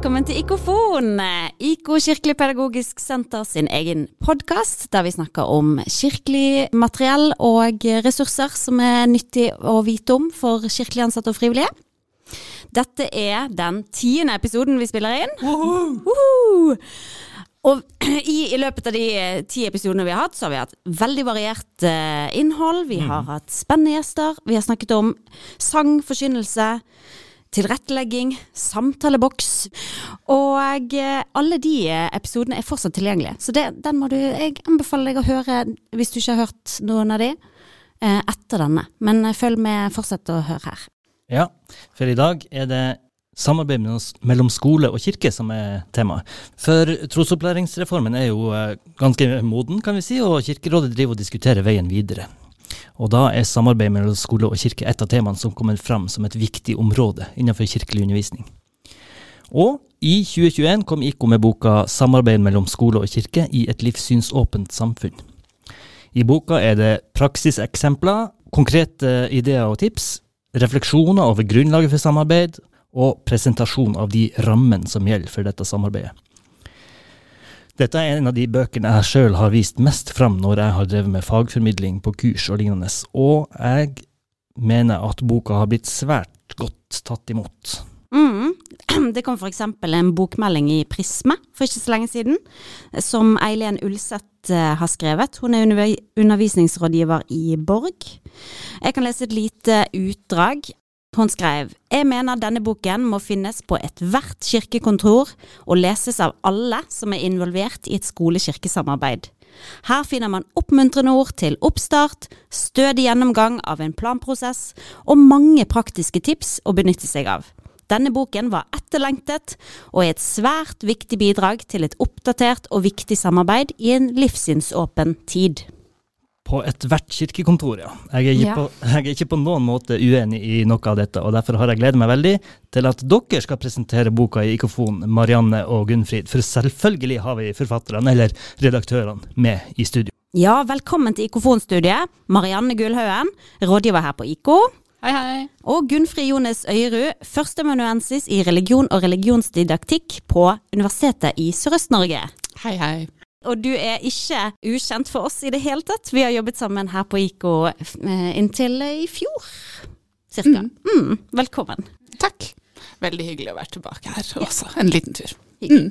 Velkommen til Ikofon, IKO Kirkelig Pedagogisk Senter sin egen podkast, der vi snakker om kirkelig materiell og ressurser som er nyttig å vite om for kirkelig ansatte og frivillige. Dette er den tiende episoden vi spiller inn. Woohoo! Og i, i, løpet av de ti episodene vi har hatt, så har vi hatt veldig variert uh, innhold. Vi har hatt spennende gjester. Vi har snakket om sang, forkynnelse tilrettelegging, samtaleboks. Og eh, alle de episodene er fortsatt tilgjengelige. Så det, den må du Jeg anbefaler deg å høre hvis du ikke har hørt noen av de eh, etter denne. Men følg med, fortsett å høre her. Ja, for i dag er det samarbeid mellom skole og kirke som er temaet. For trosopplæringsreformen er jo eh, ganske moden, kan vi si, og Kirkerådet driver og diskuterer veien videre. Og da er samarbeid mellom skole og kirke et av temaene som kommer fram som et viktig område innenfor kirkelig undervisning. Og i 2021 kom IKO med boka 'Samarbeid mellom skole og kirke i et livssynsåpent samfunn'. I boka er det praksiseksempler, konkrete ideer og tips, refleksjoner over grunnlaget for samarbeid, og presentasjon av de rammene som gjelder for dette samarbeidet. Dette er en av de bøkene jeg sjøl har vist mest fram når jeg har drevet med fagformidling på kurs og lignende, og jeg mener at boka har blitt svært godt tatt imot. Mm. Det kom f.eks. en bokmelding i Prisme for ikke så lenge siden, som Eileen Ulseth eh, har skrevet. Hun er undervisningsrådgiver i Borg. Jeg kan lese et lite utdrag. Hun skrev Jeg mener denne boken må finnes på ethvert kirkekontor og leses av alle som er involvert i et skole-kirkesamarbeid. Her finner man oppmuntrende ord til oppstart, stødig gjennomgang av en planprosess og mange praktiske tips å benytte seg av. Denne boken var etterlengtet og er et svært viktig bidrag til et oppdatert og viktig samarbeid i en livssynsåpen tid. På ethvert kirkekontor, ja. Jeg er, ja. På, jeg er, ikke på noen måte uenig i noe av dette, og derfor har jeg gledet meg veldig til at dere skal presentere boka i Ikofon, Marianne og Gunnfrid. For selvfølgelig har vi forfatterne, eller redaktørene, med i studio. Ja, velkommen til Ikofon-studiet. Marianne Gullhaugen, rådgiver her på IKO. Hei, hei. Og Gunnfrid Jones Øyrud, førsteamanuensis i religion og religionsdidaktikk på Universitetet i Sørøst-Norge. Hei, hei. Og du er ikke ukjent for oss i det hele tatt. Vi har jobbet sammen her på IKO eh, inntil i fjor, cirka. Mm. Mm, velkommen. Takk. Veldig hyggelig å være tilbake her også. En liten tur. Mm.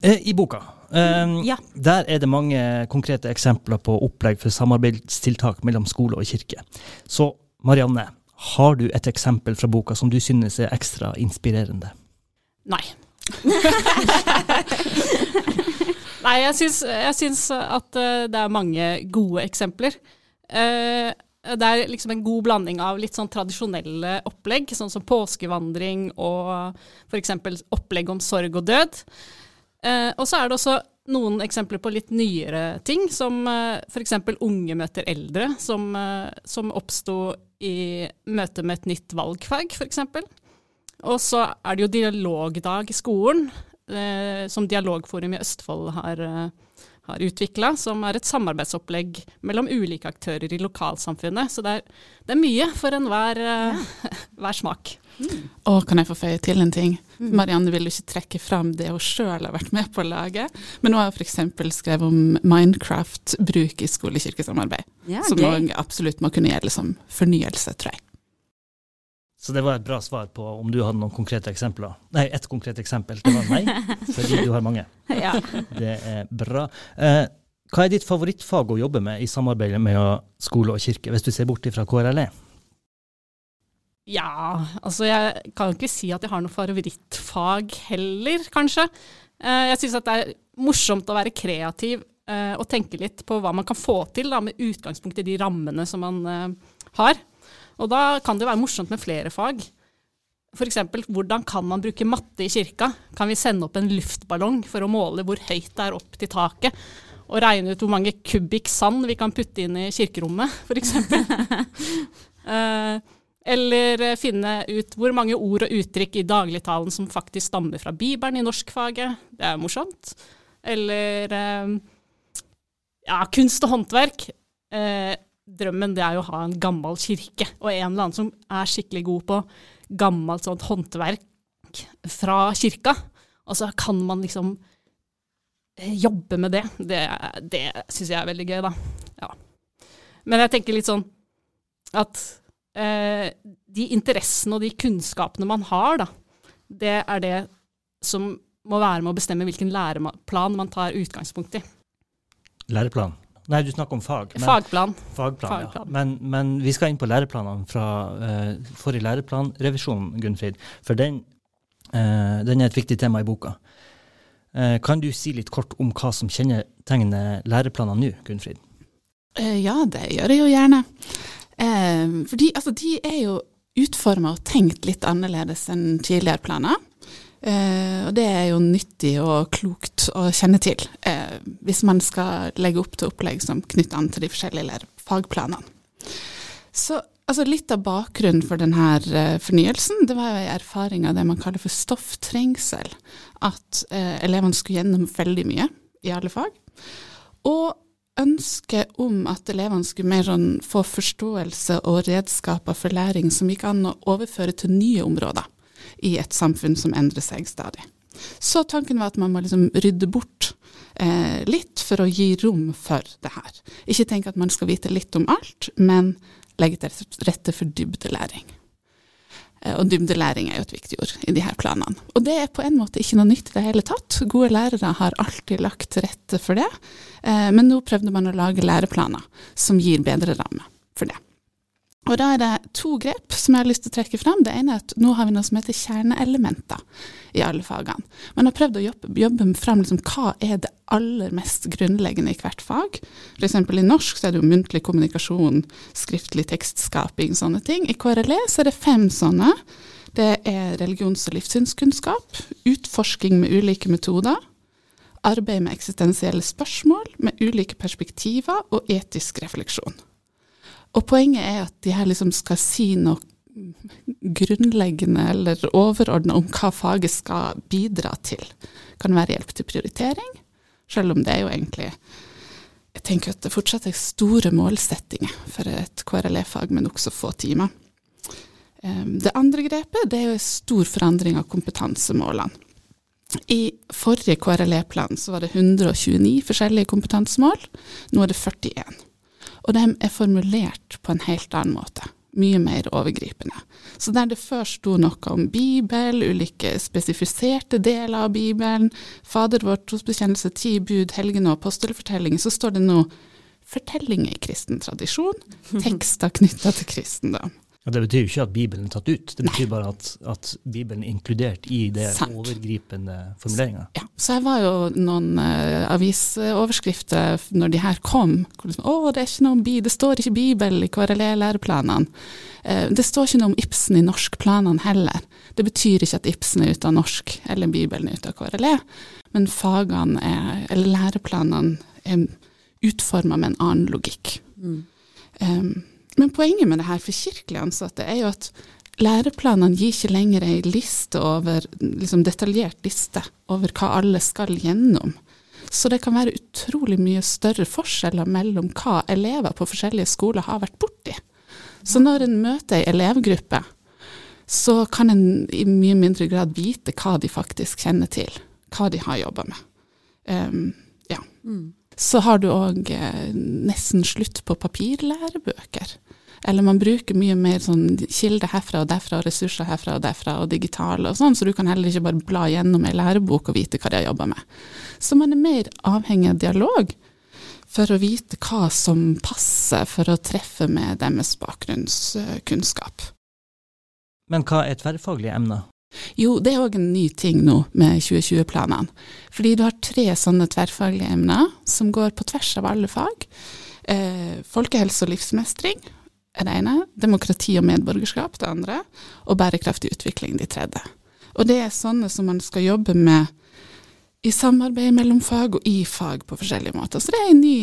Eh, I boka um, ja. der er det mange konkrete eksempler på opplegg for samarbeidstiltak mellom skole og kirke. Så Marianne, har du et eksempel fra boka som du synes er ekstra inspirerende? Nei. Nei, jeg syns, jeg syns, at eh, det er mange gode eksempler. Eh, det er liksom en god blanding av litt sånn tradisjonelle opplegg, sånn som påskevandring og f.eks. opplegg om sorg og død. Eh, og så er det også noen eksempler på litt nyere ting, som f.eks. unge møter eldre, som, som oppsto i møte med et nytt valgfag, f.eks. Og så er det jo dialogdag i skolen, eh, som Dialogforum i Østfold har, eh, har utvikla, som er et samarbeidsopplegg mellom ulike aktører i lokalsamfunnet. Så det er, det er mye for enhver eh, ja. smak. Mm. Og kan jeg få føye til en ting? Mm. Marianne vil jo ikke trekke fram det hun sjøl har vært med på å lage, men hun har f.eks. skrevet om Minecraft-bruk i skole-kirkesamarbeid. Ja, som òg absolutt må kunne gjøre som fornyelse, tror jeg. Så det var et bra svar på om du hadde noen konkrete eksempler. Nei, ett konkret eksempel. Det var nei, fordi du har mange. Ja. Det er bra. Eh, hva er ditt favorittfag å jobbe med i samarbeidet med skole og kirke, hvis du ser bort fra KRLE? Ja, altså jeg kan jo ikke si at jeg har noe favorittfag heller, kanskje. Eh, jeg syns at det er morsomt å være kreativ eh, og tenke litt på hva man kan få til da, med utgangspunkt i de rammene som man eh, har. Og da kan det være morsomt med flere fag. F.eks. hvordan kan man bruke matte i kirka? Kan vi sende opp en luftballong for å måle hvor høyt det er opp til taket? Og regne ut hvor mange kubikk sand vi kan putte inn i kirkerommet, f.eks. uh, eller finne ut hvor mange ord og uttrykk i dagligtalen som faktisk stammer fra Bibelen i norskfaget. Det er morsomt. Eller uh, ja, kunst og håndverk. Uh, drømmen det er jo å ha en gammel kirke, og en eller annen som er skikkelig god på gammelt sånt håndverk, fra kirka, og så kan man liksom eh, jobbe med det. Det, det syns jeg er veldig gøy, da. Ja. Men jeg tenker litt sånn at eh, de interessene og de kunnskapene man har, da, det er det som må være med å bestemme hvilken læreplan man tar utgangspunkt i. Læreplan? Nei, du snakker om fag. Men, fagplan. Fagplan, fagplan. Ja. Men, men, vi skal inn på læreplanene fra uh, forrige læreplanrevisjon, Gunnfrid. For den, uh, den, er et viktig tema i boka. Uh, kan du si litt kort om hva som kjennetegner læreplanene nå, Gunnfrid? ja, det gjør jeg jo gjerne. fordi altså, de er jo utforma og tenkt litt annerledes enn tidligere planer. Eh, og det er jo nyttig og klokt å kjenne til eh, hvis man skal legge opp til opplegg som knytter an til de forskjellige fagplanene. Så altså litt av bakgrunnen for denne eh, fornyelsen, det var jo en erfaring av det man kaller for stofftrengsel. At eh, elevene skulle gjennom veldig mye i alle fag. Og ønske om at elevene skulle mer sånn få forståelse og redskaper for læring som gikk an å overføre til nye områder i et samfunn som endrer seg stadig. Så tanken var at man må liksom rydde bort eh, litt for å gi rom for det her. Ikke tenk at man skal vite litt om alt, men legge til rette for dybdelæring. Eh, og dybdelæring er jo et viktig ord i de her planene. Og det er på en måte ikke noe nytt i det hele tatt. Gode lærere har alltid lagt til rette for det, eh, men nå prøvde man å lage læreplaner som gir bedre ramme for det. Og da er det to grep som jeg har lyst til å trekke fram. Det ene er at nå har vi noe som heter kjerneelementer i alle fagene. Man har prøvd å jobbe, jobbe fram liksom, hva er det aller mest grunnleggende i hvert fag. F.eks. i norsk så er det jo muntlig kommunikasjon, skriftlig tekstskaping, sånne ting. I KRLE så er det fem sånne. Det er religions- og livssynskunnskap, utforsking med ulike metoder, arbeid med eksistensielle spørsmål med ulike perspektiver og etisk refleksjon. Og poenget er at de her liksom skal si noe grunnleggende eller overordna om hva faget skal bidra til. Kan være hjelp til prioritering, selv om det er jo egentlig Jeg tenker at det fortsatt er store målsettinger for et KRLE-fag med nokså få timer. Det andre grepet det er jo en stor forandring av kompetansemålene. I forrige KRLE-plan så var det 129 forskjellige kompetansemål, nå er det 41. Og de er formulert på en helt annen måte. Mye mer overgripende. Så der det før sto noe om Bibel, ulike spesifiserte deler av Bibelen, Fader vår, trosbekjennelse, ti bud, helgen og apostelfortellinger, så står det nå fortellinger i kristen tradisjon, tekster knytta til kristendom. Og Det betyr jo ikke at Bibelen er tatt ut, det betyr bare at, at Bibelen er inkludert i det Sant. overgripende formuleringa. Ja, så jeg var jo noen uh, avisoverskrifter når de her kom. Liksom, å, det er om det står ikke Bibel i KRLE-læreplanene. Uh, det står ikke noe om Ibsen i norskplanene heller. Det betyr ikke at Ibsen er ute av norsk, eller Bibelen er ute av KRLE, men fagene er, eller læreplanene er utforma med en annen logikk. Mm. Um, men poenget med det her for kirkelig ansatte er jo at læreplanene gir ikke lenger ei liste over, liksom detaljert liste over hva alle skal gjennom. Så det kan være utrolig mye større forskjeller mellom hva elever på forskjellige skoler har vært borti. Så når en møter ei elevgruppe, så kan en i mye mindre grad vite hva de faktisk kjenner til, hva de har jobba med. Um, ja. Mm. Så har du òg eh, nesten slutt på papirlærebøker. Eller man bruker mye mer sånn kilde herfra og derfra, ressurser herfra og derfra, og digitale og sånn, så du kan heller ikke bare bla gjennom ei lærebok og vite hva de har jobba med. Så man er mer avhengig av dialog for å vite hva som passer for å treffe med deres bakgrunnskunnskap. Men hva er tverrfaglige emner? Jo, det er òg en ny ting nå med 2020-planene. Fordi du har tre sånne tverrfaglige emner som går på tvers av alle fag. Eh, folkehelse og livsmestring er det ene. Demokrati og medborgerskap det andre. Og bærekraftig utvikling det tredje. Og det er sånne som man skal jobbe med i samarbeid mellom fag og i fag på forskjellige måter. Så det er en ny,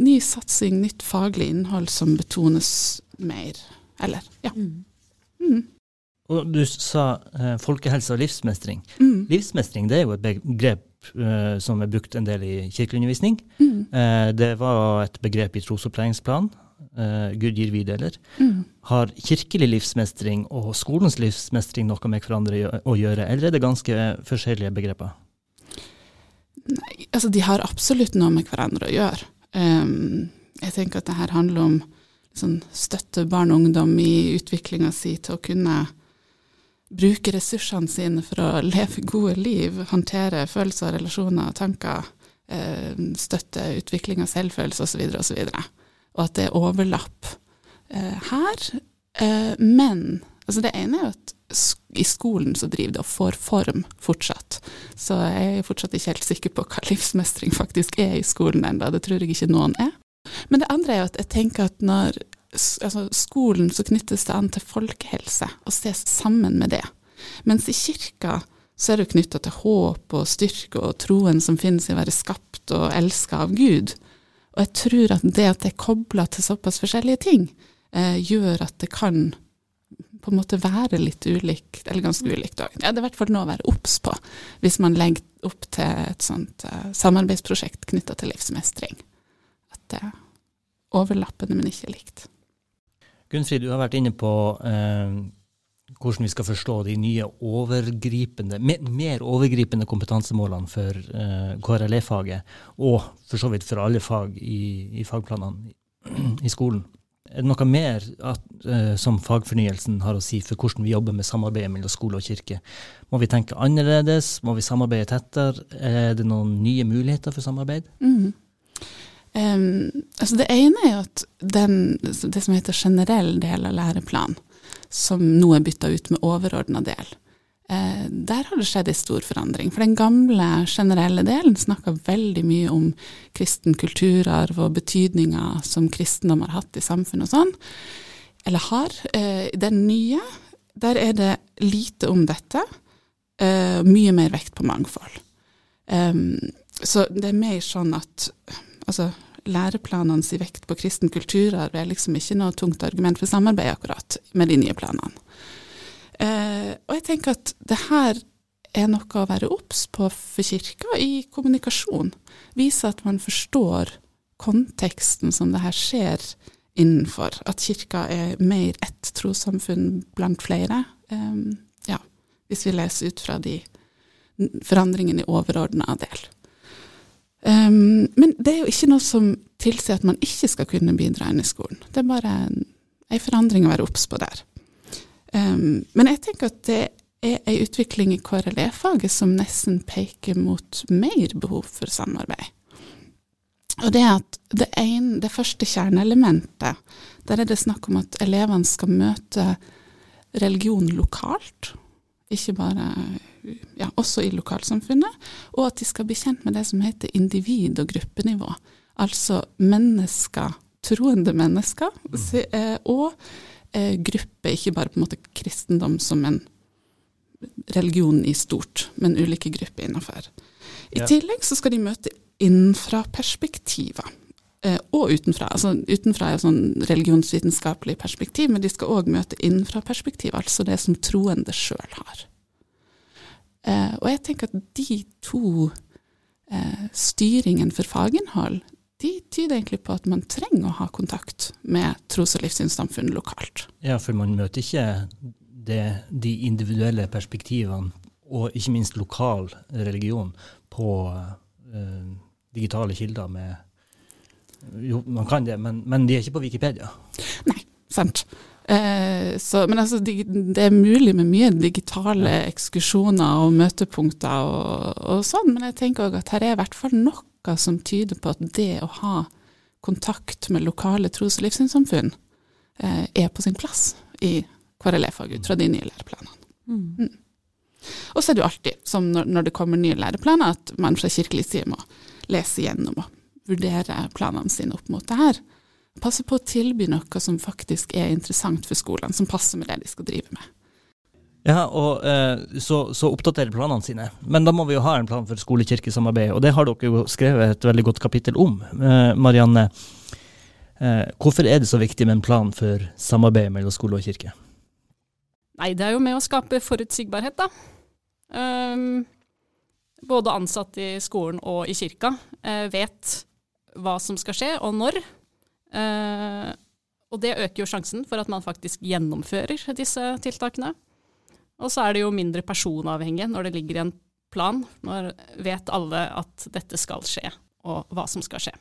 ny satsing, nytt faglig innhold som betones mer. Eller, ja. Mm. Mm. Og du sa eh, folkehelse og livsmestring. Mm. Livsmestring det er jo et begrep eh, som er brukt en del i kirkeundervisning. Mm. Eh, det var et begrep i trosopplæringsplanen Gud gir vi. Mm. Har kirkelig livsmestring og skolens livsmestring noe med hverandre å gjøre, eller er det ganske forskjellige begreper? Nei, altså de har absolutt noe med hverandre å gjøre. Um, jeg tenker at det her handler om sånn, støtte barn og ungdom i utviklinga si til å kunne bruke ressursene sine for å leve gode liv, håndtere følelser, relasjoner, og tanker, eh, støtte utvikling av selvfølelse osv., osv. Og, at det er overlapp eh, her. Eh, men altså det ene er jo at i skolen så driver det og får form fortsatt. Så jeg er fortsatt ikke helt sikker på hva livsmestring faktisk er i skolen ennå. Det tror jeg ikke noen er. Men det andre er jo at jeg tenker at når altså skolen så knyttes det an til folkehelse, og ses sammen med det. Mens i kirka så er det jo knytta til håp og styrke og troen som finnes i å være skapt og elska av Gud. Og jeg tror at det at det er kobla til såpass forskjellige ting, eh, gjør at det kan på en måte være litt ulikt, eller ganske ulikt òg. Ja, det er i hvert fall noe å være obs på, hvis man legger opp til et sånt eh, samarbeidsprosjekt knytta til livsmestring. At det er overlappende, men ikke likt. Gunnfrid, du har vært inne på eh, hvordan vi skal forstå de nye overgripende, mer overgripende kompetansemålene for eh, KRLE-faget, og for så vidt for alle fag i, i fagplanene i, skolen. Er det noe mer at, uh, som fagfornyelsen har å si for hvordan vi jobber med samarbeidet mellom skole og kirke? Må vi tenke annerledes? Må vi samarbeide tettere? Er det noen nye muligheter for samarbeid? Mm. Um, altså det ene er jo at den, det som heter generell del av læreplanen, som nå er bytta ut med overordna del, eh, der har det skjedd en stor forandring. For den gamle generelle delen snakka veldig mye om kristen kulturarv og betydninga som kristendom har hatt i samfunnet og sånn, eller har. Eh, den nye, der er det lite om dette, eh, mye mer vekt på mangfold. Um, så det er mer sånn at altså, læreplanene si vekt på kristen kulturarv er liksom ikke noe tungt argument for samarbeid akkurat med de nye planene. Eh, og jeg tenker at det her er noe å være obs på for kirka i kommunikasjon. Vise at man forstår konteksten som det her skjer innenfor. At kirka er mer ett trossamfunn blant flere. Eh, ja, hvis vi leser ut fra de forandringene i overordna del. Um, men det er jo ikke noe som tilsier at man ikke skal kunne bidra inn i skolen. Det er bare en, en forandring å være obs på der. Um, men jeg tenker at det er ei utvikling i KRLE-faget som nesten peker mot mer behov for samarbeid. Og det er at det, ene, det første kjerneelementet, der er det snakk om at elevene skal møte religion lokalt, ikke bare ja, også i lokalsamfunnet, og at de skal bli kjent med det som heter individ- og gruppenivå. Altså mennesker, troende mennesker, mm. og eh, gruppe, ikke bare på en måte kristendom som en religion i stort, men ulike grupper innenfor. I tillegg så skal de møte innenfra-perspektiver. Eh, og utenfra. Altså utenfra er sånn religionsvitenskapelig perspektiv, men de skal òg møte innenfra-perspektiv, altså det som troende sjøl har. Eh, og jeg tenker at de to eh, styringen for faginnhold, de tyder egentlig på at man trenger å ha kontakt med tros- og livssynssamfunn lokalt. Ja, for man møter ikke det, de individuelle perspektivene, og ikke minst lokal religion, på uh, digitale kilder med Jo, man kan det, men, men de er ikke på Wikipedia. Nei, sant. Eh, så, men altså, det, det, er mulig med mye digitale ekskursjoner og møtepunkter og, og sånn, men jeg tenker òg at her er i hvert fall noe som tyder på at det å ha kontakt med lokale tros- og livssynssamfunn eh, er på sin plass i KRLE-fag ut fra de nye læreplanene. Mm. Mm. Og så er det jo alltid, som når, når, det kommer nye læreplaner, at man fra kirkelig side må lese gjennom og vurdere planene sine opp mot det her passe på å tilby noe som faktisk er interessant for skolene, som passer med det de skal drive med. Ja, og eh, så, så oppdatere planene sine. Men da må vi jo ha en plan for skole-kirke-samarbeid, og det har dere jo skrevet et veldig godt kapittel om. Eh, Marianne, eh, hvorfor er det så viktig med en plan for samarbeid mellom skole og kirke? Nei, det er jo med å skape forutsigbarhet, da. Um, både ansatte i skolen og i kirka uh, vet hva som skal skje, og når. Eh, Og det øker jo sjansen for at man faktisk gjennomfører disse tiltakene. Og så er det jo mindre personavhengig når det ligger i en plan. Når vet alle at dette skal skje, og hva som skal skje.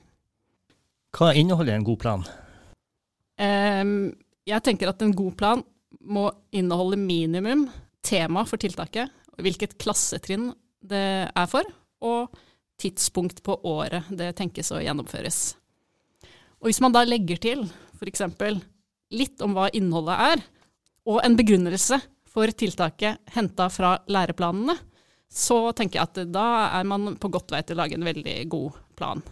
Hva inneholder en god plan? Um, jeg tenker at en god plan må inneholde minimum tema for tiltaket, hvilket klassetrinn det er for, og tidspunkt på året det tenkes å gjennomføres. Og hvis man da legger til f.eks. litt om hva innholdet er, og en begrunnelse for tiltaket henta fra læreplanene, så tenker jeg at da er man på godt vei til å lage en veldig god plan.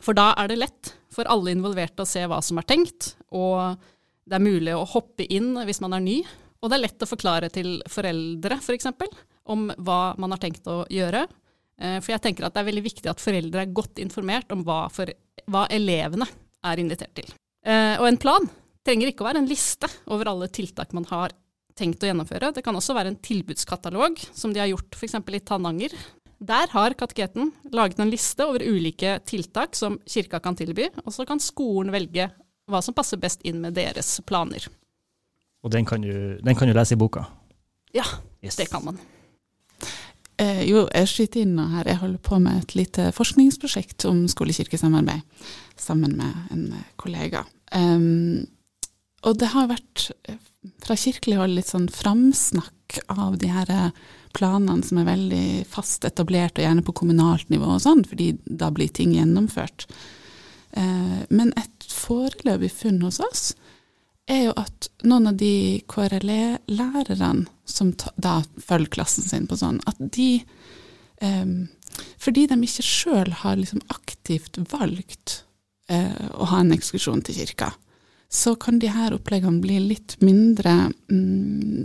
For da er det lett for alle involverte å se hva som er tenkt, og det er mulig å hoppe inn hvis man er ny. Og det er lett å forklare til foreldre f.eks. For om hva man har tenkt å gjøre. Eh, for jeg tenker at det er veldig viktig at foreldre er godt informert om hva, for, hva elevene er invitert til. Eh, og en plan trenger ikke å være en liste over alle tiltak man har tenkt å gjennomføre. Det kan også være en tilbudskatalog, som de har gjort f.eks. i Tananger. Der har Kateketen laget en liste over ulike tiltak som kirka kan tilby, og så kan skolen velge hva som passer best inn med deres planer. Og den kan du, den kan du lese i boka? Ja, yes. det kan man. Eh, jo, jeg skyter inn her. Jeg holder på med et lite forskningsprosjekt om skole-kirke-samarbeid sammen med en kollega. Um, og det har vært fra kirkelig hold litt sånn framsnakk av de her planene som er veldig fast etablert, og gjerne på kommunalt nivå og sånn, fordi da blir ting gjennomført. Eh, men et foreløpig funn hos oss er jo at noen av de KRLE-lærerne som da følger klassen sin på sånn, at de um, Fordi de ikke sjøl har liksom aktivt valgt uh, å ha en ekskursjon til kirka, så kan de her oppleggene bli litt mindre um,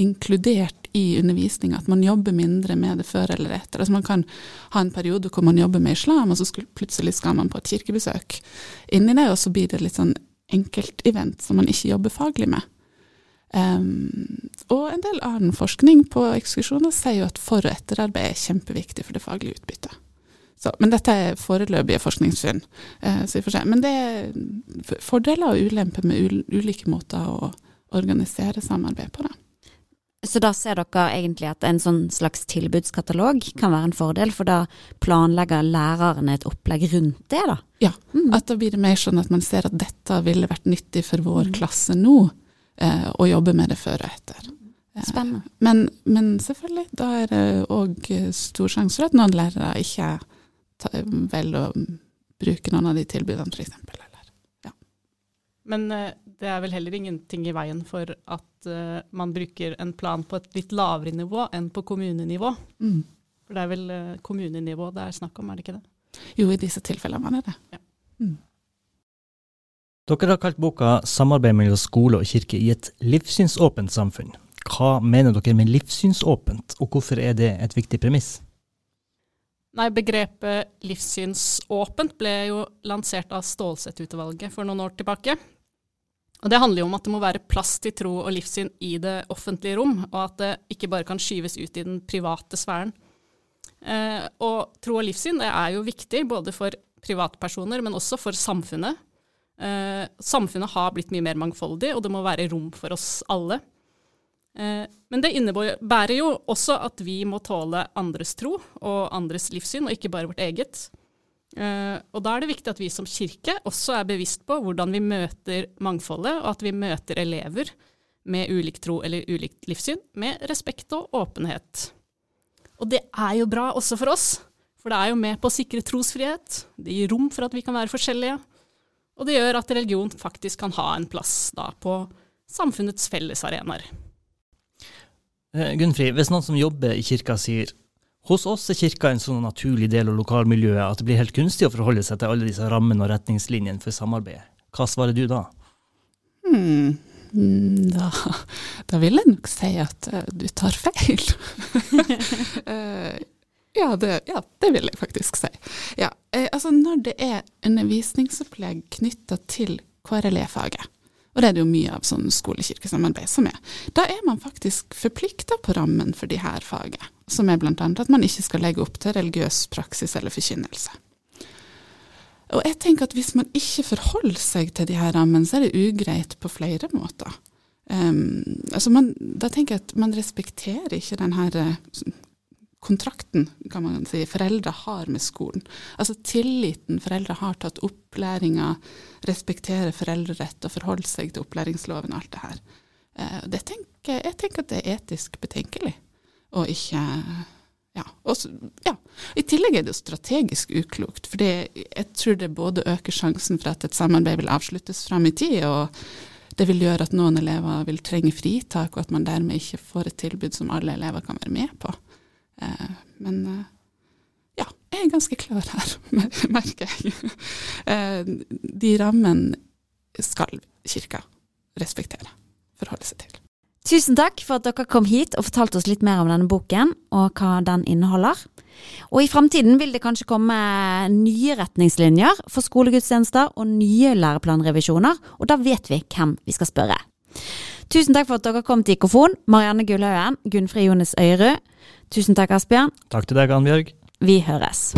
inkludert i undervisninga. At man jobber mindre med det før eller etter. Altså Man kan ha en periode hvor man jobber med islam, og så plutselig skal man på et kirkebesøk. Inni det, og så blir det litt sånn enkeltevent som man ikke jobber faglig med. Um, og en del annen forskning på ekskursjoner sier jo at for- og etterarbeid er kjempeviktig for det faglige utbyttet. Så, men dette er foreløpige forskningsfunn. Uh, får se. Men det er fordeler og ulemper med ulike måter å organisere samarbeid på. det. Så da ser dere egentlig at en sånn slags tilbudskatalog kan være en fordel, for da planlegger lærerne et opplegg rundt det, da? Ja, mm. at da blir det mer sånn at man ser at dette ville vært nyttig for vår mm. klasse nå, eh, å jobbe med det før og etter. Spennende. Men, men selvfølgelig, da er det òg stor sjanse for at noen lærere ikke velger å bruke noen av de tilbudene, f.eks. Men uh, det er vel heller ingenting i veien for at uh, man bruker en plan på et litt lavere nivå enn på kommunenivå. Mm. For det er vel uh, kommunenivå det er snakk om, er det ikke det? Jo, i disse tilfellene er det det. Ja. Mm. Dere har kalt boka 'Samarbeid mellom skole og kirke i et livssynsåpent samfunn'. Hva mener dere med livssynsåpent, og hvorfor er det et viktig premiss? Nei, begrepet livssynsåpent ble jo lansert av Stålsett-utvalget for noen år tilbake. Og Det handler jo om at det må være plass til tro og livssyn i det offentlige rom, og at det ikke bare kan skyves ut i den private sfæren. Eh, og tro og livssyn er jo viktig både for privatpersoner, men også for samfunnet. Eh, samfunnet har blitt mye mer mangfoldig, og det må være rom for oss alle. Eh, men det innebærer jo også at vi må tåle andres tro og andres livssyn, og ikke bare vårt eget. Eh, og da er det viktig at vi som kirke også er bevisst på hvordan vi møter mangfoldet, og at vi møter elever med ulik tro eller ulikt livssyn med respekt og åpenhet. Og det er jo bra også for oss, for det er jo med på å sikre trosfrihet. Det gir rom for at vi kan være forskjellige, og det gjør at religion faktisk kan ha en plass da på samfunnets fellesarenaer. Eh, Gunnfri, hvis noen som jobber i kirka sier hos oss er kirka en sånn naturlig del av lokalmiljøet at det blir helt kunstig å forholde seg til alle disse rammene og retningslinjene for samarbeidet. Hva svarer du da? Hmm. Da, da, vil jeg nok si at uh, du tar feil. uh, ja, det, ja, det, vil jeg faktisk si. Ja, uh, altså når det er undervisningsopplegg knytta til KRLE-faget, og det er det jo mye av sånn skole-kirke-samarbeid som er. Da er man faktisk forplikta på rammen for de her faget, som er bl.a. at man ikke skal legge opp til religiøs praksis eller forkynnelse. Og jeg tenker at hvis man ikke forholder seg til de her rammene, så er det ugreit på flere måter. Um, altså man, da tenker jeg at man respekterer ikke den her uh, kontrakten kan man si, foreldre har med skolen. Altså tilliten foreldre har til at opplæringa respekterer foreldrerett og forholder seg til opplæringsloven og alt det her. Uh, det tenker, jeg tenker at det er etisk betenkelig, og ikke ja, også, ja. I tillegg er det jo strategisk uklokt, for jeg tror det både øker sjansen for at et samarbeid vil avsluttes fram i tid, og det vil gjøre at noen elever vil trenge fritak, og at man dermed ikke får et tilbud som alle elever kan være med på. Men eh, ja, jeg er ganske klar her, merker jeg. Eh, de rammene skal kirka respektere, forholde seg til. Tusen takk for at dere kom hit og fortalte oss litt mer om denne boken, og hva den inneholder. Og i fremtiden vil det kanskje komme nye retningslinjer for skolegudstjenester og nye læreplanrevisjoner, og da vet vi hvem vi skal spørre. Tusen takk for at dere kom til Ikofon, Marianne Gullhaugen, Gunnfrid Jones Øyrud. Tusen takk, Asbjørn. Takk til deg, Ann Bjørg. Vi høres.